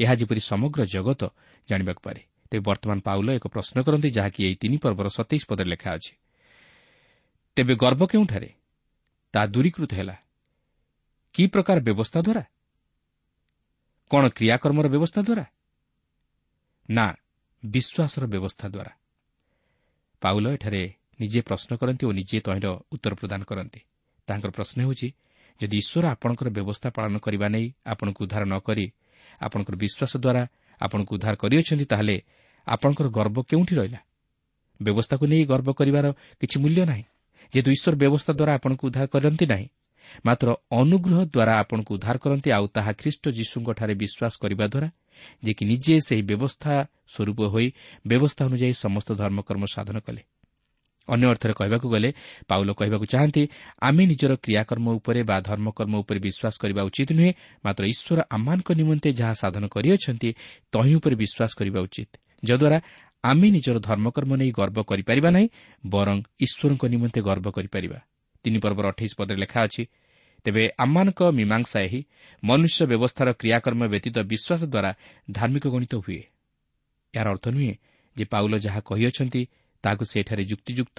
S1: ଏହା ଯେପରି ସମଗ୍ର ଜଗତ ଜାଣିବାକୁ ପାରେ। ତେବେ ବର୍ତ୍ତମାନ ପାଉଲ ଏକ ପ୍ରଶ୍ନ କରନ୍ତି ଯାହାକି ଏହି ତିନି ପର୍ବର ସତେଇଶ ପଦରେ ଲେଖା ଅଛି। ତେବେ ଗର୍ବ କେଉଁଠାରେ? ତାହା ଦୂରୀକୃତ ହେଲା। କି ପ୍ରକାର ବ୍ୟବସ୍ଥା ଦ୍ୱାରା କ'ଣ କ୍ରିୟାକର୍ମର ବ୍ୟବସ୍ଥା ଦ୍ୱାରା ନା ପାଉଲ ଏଠାରେ ନିଜେ ପ୍ରଶ୍ନ କରନ୍ତି ଓ ନିଜେ ତହିଁର ଉତ୍ତର ପ୍ରଦାନ କରନ୍ତି। ତାଙ୍କର ପ୍ରଶ୍ନ ହେଉଛି ଯଦି ଈଶ୍ୱର ଆପଣଙ୍କର ବ୍ୟବସ୍ଥା ପାଳନ କରିବା ନେଇ ଆପଣଙ୍କୁ ଉଦ୍ଧାର ନ କରି ଆପଣଙ୍କର ବିଶ୍ୱାସ ଦ୍ୱାରା ଆପଣଙ୍କୁ ଉଦ୍ଧାର କରିଅଛନ୍ତି ତାହେଲେ ଆପଣଙ୍କର ଗର୍ବ କେଉଁଠି ରହିଲା? ବ୍ୟବସ୍ଥାକୁ ନେଇ ଗର୍ବ କରିବାର କିଛି ମୂଲ୍ୟ ନାହିଁ। ଯେହେତୁ ଈଶ୍ୱର ବ୍ୟବସ୍ଥା ଦ୍ୱାରା ଆପଣଙ୍କୁ ଉଦ୍ଧାର କରନ୍ତି ନାହିଁ ମାତ୍ର ଅନୁଗ୍ରହ ଦ୍ୱାରା ଆପଣଙ୍କୁ ଉଦ୍ଧାର କରନ୍ତି ଆଉ ତାହା ଖ୍ରୀଷ୍ଟ ଯୀଶୁଙ୍କଠାରେ ବିଶ୍ୱାସ କରିବା ଦ୍ୱାରା ଯେ କି ନିଜେ ସେହି ବ୍ୟବସ୍ଥା ସ୍ୱରୂପ ହୋଇ ବ୍ୟବସ୍ଥା ଅନୁଯାୟୀ ସମସ୍ତ ଧର୍ମକର୍ମ ସାଧନ କଲେ ଅନ୍ୟ ଅର୍ଥରେ କହିବାକୁ ଗଲେ ପାଉଲ କହିବାକୁ ଚାହାନ୍ତି ଆମେ ନିଜର କ୍ରିୟାକର୍ମ ଉପରେ ବା ଧର୍ମକର୍ମ ଉପରେ ବିଶ୍ୱାସ କରିବା ଉଚିତ ନୁହେଁ ମାତ୍ର ଈଶ୍ୱର ଆମମାନଙ୍କ ନିମନ୍ତେ ଯାହା ସାଧନ କରିଅଛନ୍ତି ତହିଁ ଉପରେ ବିଶ୍ୱାସ କରିବା ଉଚିତ ଯଦ୍ୱାରା ଆମେ ନିଜର ଧର୍ମକର୍ମ ନେଇ ଗର୍ବ କରିପାରିବା ନାହିଁ ବରଂ ଈଶ୍ୱରଙ୍କ ନିମନ୍ତେ ଗର୍ବ କରିପାରିବା ତିନି ପର୍ବର ଅଠେଇଶ ପଦରେ ଲେଖା ଅଛି ତେବେ ଆମମାନଙ୍କ ମୀମାଂସା ଏହି ମନୁଷ୍ୟ ବ୍ୟବସ୍ଥାର କ୍ରିୟାକର୍ମ ବ୍ୟତୀତ ବିଶ୍ୱାସ ଦ୍ୱାରା ଧାର୍ମିକ ଗଣିତ ହୁଏ। ଏହାର ଅର୍ଥ ନୁହେଁ ଯେ ପାଉଲ ଯାହା କହିଅଛନ୍ତି ତାହାକୁ ସେଠାରେ ଯୁକ୍ତିଯୁକ୍ତ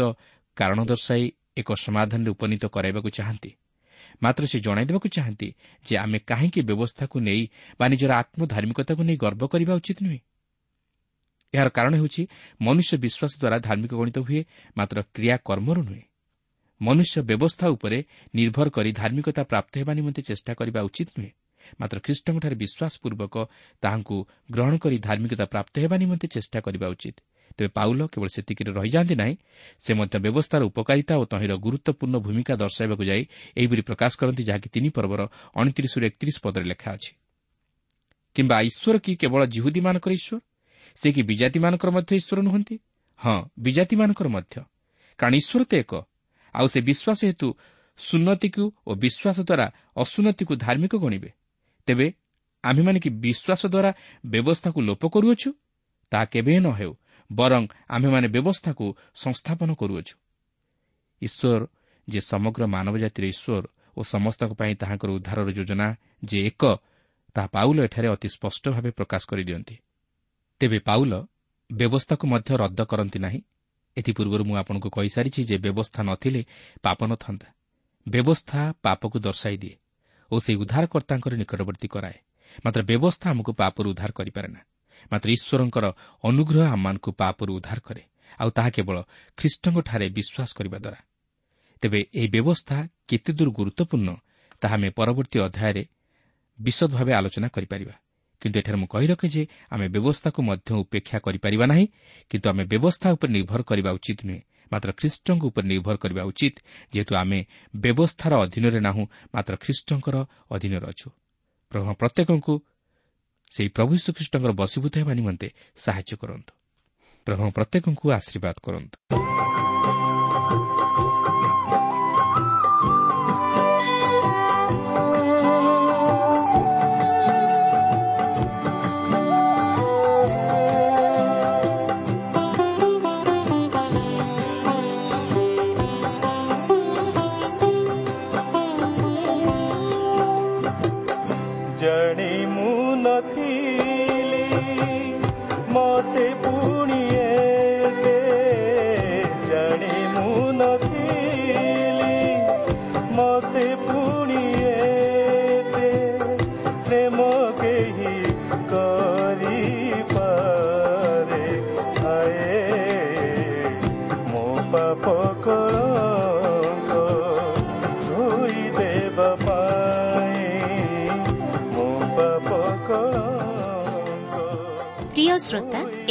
S1: କାରଣ ଦର୍ଶାଇ ଏକ ସମାଧାନରେ ଉପନୀତ କରାଇବାକୁ ଚାହାନ୍ତି। ମାତ୍ର ସେ ଜଣାଇଦେବାକୁ ଚାହାନ୍ତି ଯେ ଆମେ କାହିଁକି ବ୍ୟବସ୍ଥାକୁ ନେଇ ବା ନିଜର ଆତ୍ମଧାର୍ମିକତାକୁ ନେଇ ଗର୍ବ କରିବା ଉଚିତ ନୁହେଁ। ଏହାର କାରଣ ହେଉଛି ମନୁଷ୍ୟ ବିଶ୍ୱାସ ଦ୍ୱାରା ଧାର୍ମିକ ଗଣିତ ହୁଏ ମାତ୍ର କ୍ରିୟା କର୍ମରୁ ନୁହେଁ। ମନୁଷ୍ୟ ବ୍ୟବସ୍ଥା ଉପରେ ନିର୍ଭର କରି ଧାର୍ମିକତା ପ୍ରାପ୍ତ ହେବା ନିମନ୍ତେ ଚେଷ୍ଟା କରିବା ଉଚିତ ନୁହେଁ। ମାତ୍ର ଖ୍ରୀଷ୍ଟଙ୍କଠାରେ ବିଶ୍ୱାସପୂର୍ବକ ତାହାଙ୍କୁ ଗ୍ରହଣ କରି ଧାର୍ମିକତା ପ୍ରାପ୍ତ ହେବା ନିମନ୍ତେ ଚେଷ୍ଟା କରିବା ଉଚିତ। ତେବେ ପାଉଲ କେବଳ ସେତିକିରେ ରହିଯାଆନ୍ତି ନାହିଁ ସେ ମଧ୍ୟ ବ୍ୟବସ୍ଥାର ଉପକାରିତା ଓ ତହିଁର ଗୁରୁତ୍ୱପୂର୍ଣ୍ଣ ଭୂମିକା ଦର୍ଶାଇବାକୁ ଯାଇ ଏହିପରି ପ୍ରକାଶ କରନ୍ତି ଯାହାକି ତିନି ପର୍ବର ଅଣତିରିଶରୁ ଏକତିରିଶ ପଦରେ ଲେଖା ଅଛି। କିମ୍ବା ଈଶ୍ୱର କି କେବଳ ଜିହୁଦୀମାନଙ୍କର ଈଶ୍ୱର? ସେ କି ବିଜାତିମାନଙ୍କର ମଧ୍ୟ ଈଶ୍ୱର ନୁହନ୍ତି? ହଁ ବିଜାତିମାନଙ୍କର ମଧ୍ୟ। କାରଣ ଈଶ୍ୱର ତ ଏକ ଆଉ ସେ ବିଶ୍ୱାସ ହେତୁ ସୁନ୍ନତିକୁ ଓ ବିଶ୍ୱାସ ଦ୍ୱାରା ଅସୁନ୍ନତିକୁ ଧାର୍ମିକ ଗଣିବେ। ତେବେ ଆମ୍ଭେମାନେ କି ବିଶ୍ୱାସ ଦ୍ୱାରା ବ୍ୟବସ୍ଥାକୁ ଲୋପ କରୁଅଛୁ? ତାହା କେବେ ନ ହେଉ ବରଂ ଆମ୍ଭେମାନେ ବ୍ୟବସ୍ଥାକୁ ସଂସ୍ଥାପନ କରୁଅଛୁ। ଈଶ୍ୱର ଯେ ସମଗ୍ର ମାନବ ଜାତିର ଈଶ୍ୱର ଓ ସମସ୍ତଙ୍କ ପାଇଁ ତାହାଙ୍କର ଉଦ୍ଧାରର ଯୋଜନା ଯେ ଏକ ତାହା ପାଉଲ ଏଠାରେ ଅତି ସ୍ପଷ୍ଟ ଭାବେ ପ୍ରକାଶ କରିଦିଅନ୍ତି। ତେବେ ପାଉଲ ବ୍ୟବସ୍ଥାକୁ ମଧ୍ୟ ରଦ୍ଦ କରନ୍ତି ନାହିଁ। ଏଥିପୂର୍ବରୁ ମୁଁ ଆପଣଙ୍କୁ କହିସାରିଛି ଯେ ବ୍ୟବସ୍ଥା ନଥିଲେ ପାପ ନଥାନ୍ତା। ବ୍ୟବସ୍ଥା ପାପକୁ ଦର୍ଶାଇ ଦିଏ ଓ ସେହି ଉଦ୍ଧାରକର୍ତ୍ତାଙ୍କର ନିକଟବର୍ତ୍ତୀ କରାଏ। ମାତ୍ର ବ୍ୟବସ୍ଥା ଆମକୁ ପାପରୁ ଉଦ୍ଧାର କରିପାରେ ନା। ମାତ୍ର ଈଶ୍ୱରଙ୍କର ଅନୁଗ୍ରହ ଆମମାନଙ୍କୁ ପାପରୁ ଉଦ୍ଧାର କରେ ଆଉ ତାହା କେବଳ ଖ୍ରୀଷ୍ଟଙ୍କଠାରେ ବିଶ୍ୱାସ କରିବା ଦ୍ୱାରା। ତେବେ ଏହି ବ୍ୟବସ୍ଥା କେତେଦୂର ଗୁରୁତ୍ୱପୂର୍ଣ୍ଣ ତାହା ଆମେ ପରବର୍ତ୍ତୀ ଅଧ୍ୟାୟରେ ବିଶଦ ଭାବେ ଆଲୋଚନା କରିପାରିବା। କିନ୍ତୁ ଏଠାରେ ମୁଁ କହି ରଖେ ଯେ ଆମେ ବ୍ୟବସ୍ଥାକୁ ମଧ୍ୟ ଉପେକ୍ଷା କରିପାରିବା ନାହିଁ କିନ୍ତୁ ଆମେ ବ୍ୟବସ୍ଥା ଉପରେ ନିର୍ଭର କରିବା ଉଚିତ ନୁହେଁ। ମାତ୍ର ଖ୍ରୀଷ୍ଟଙ୍କ ଉପରେ ନିର୍ଭର କରିବା ଉଚିତ ଯେହେତୁ ଆମେ ବ୍ୟବସ୍ଥାର ଅଧୀନରେ ନାହୁଁ ମାତ୍ର ଖ୍ରୀଷ୍ଟଙ୍କର ଅଧୀନରେ ଅଛୁ। ପ୍ରଭୁ ପ୍ରତ୍ୟେକଙ୍କୁ ସେହି ପ୍ରଭୁ ଶ୍ରୀଖ୍ରୀଷ୍ଟଙ୍କର ବଶୀଭୂତ ହେବା ନିମନ୍ତେ ସାହାଯ୍ୟ କରନ୍ତୁ। ପ୍ରଭୁ ପ୍ରତ୍ୟେକଙ୍କୁ ଆଶୀର୍ବାଦ କରନ୍ତୁ।
S2: पीली मौत पूरी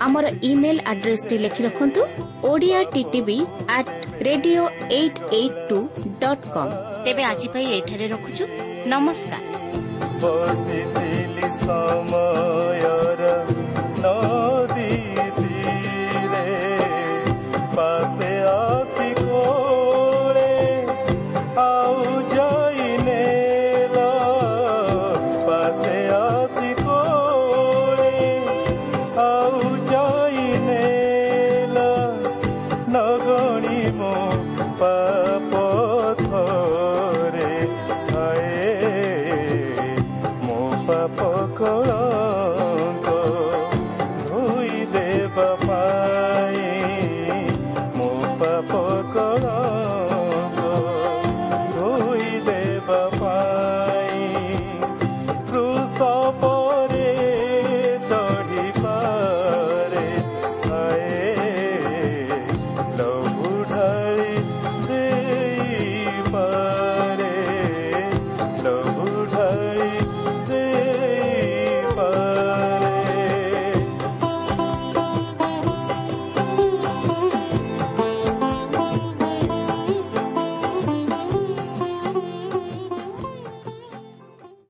S2: আমার ইমেল আড্রেস টি লিখে রাখুন ওড়িয়া টিভি আট radio eight eight two dot com তেবে আজি পাই এঠারে
S3: রখুছু নমস্কার। সময়র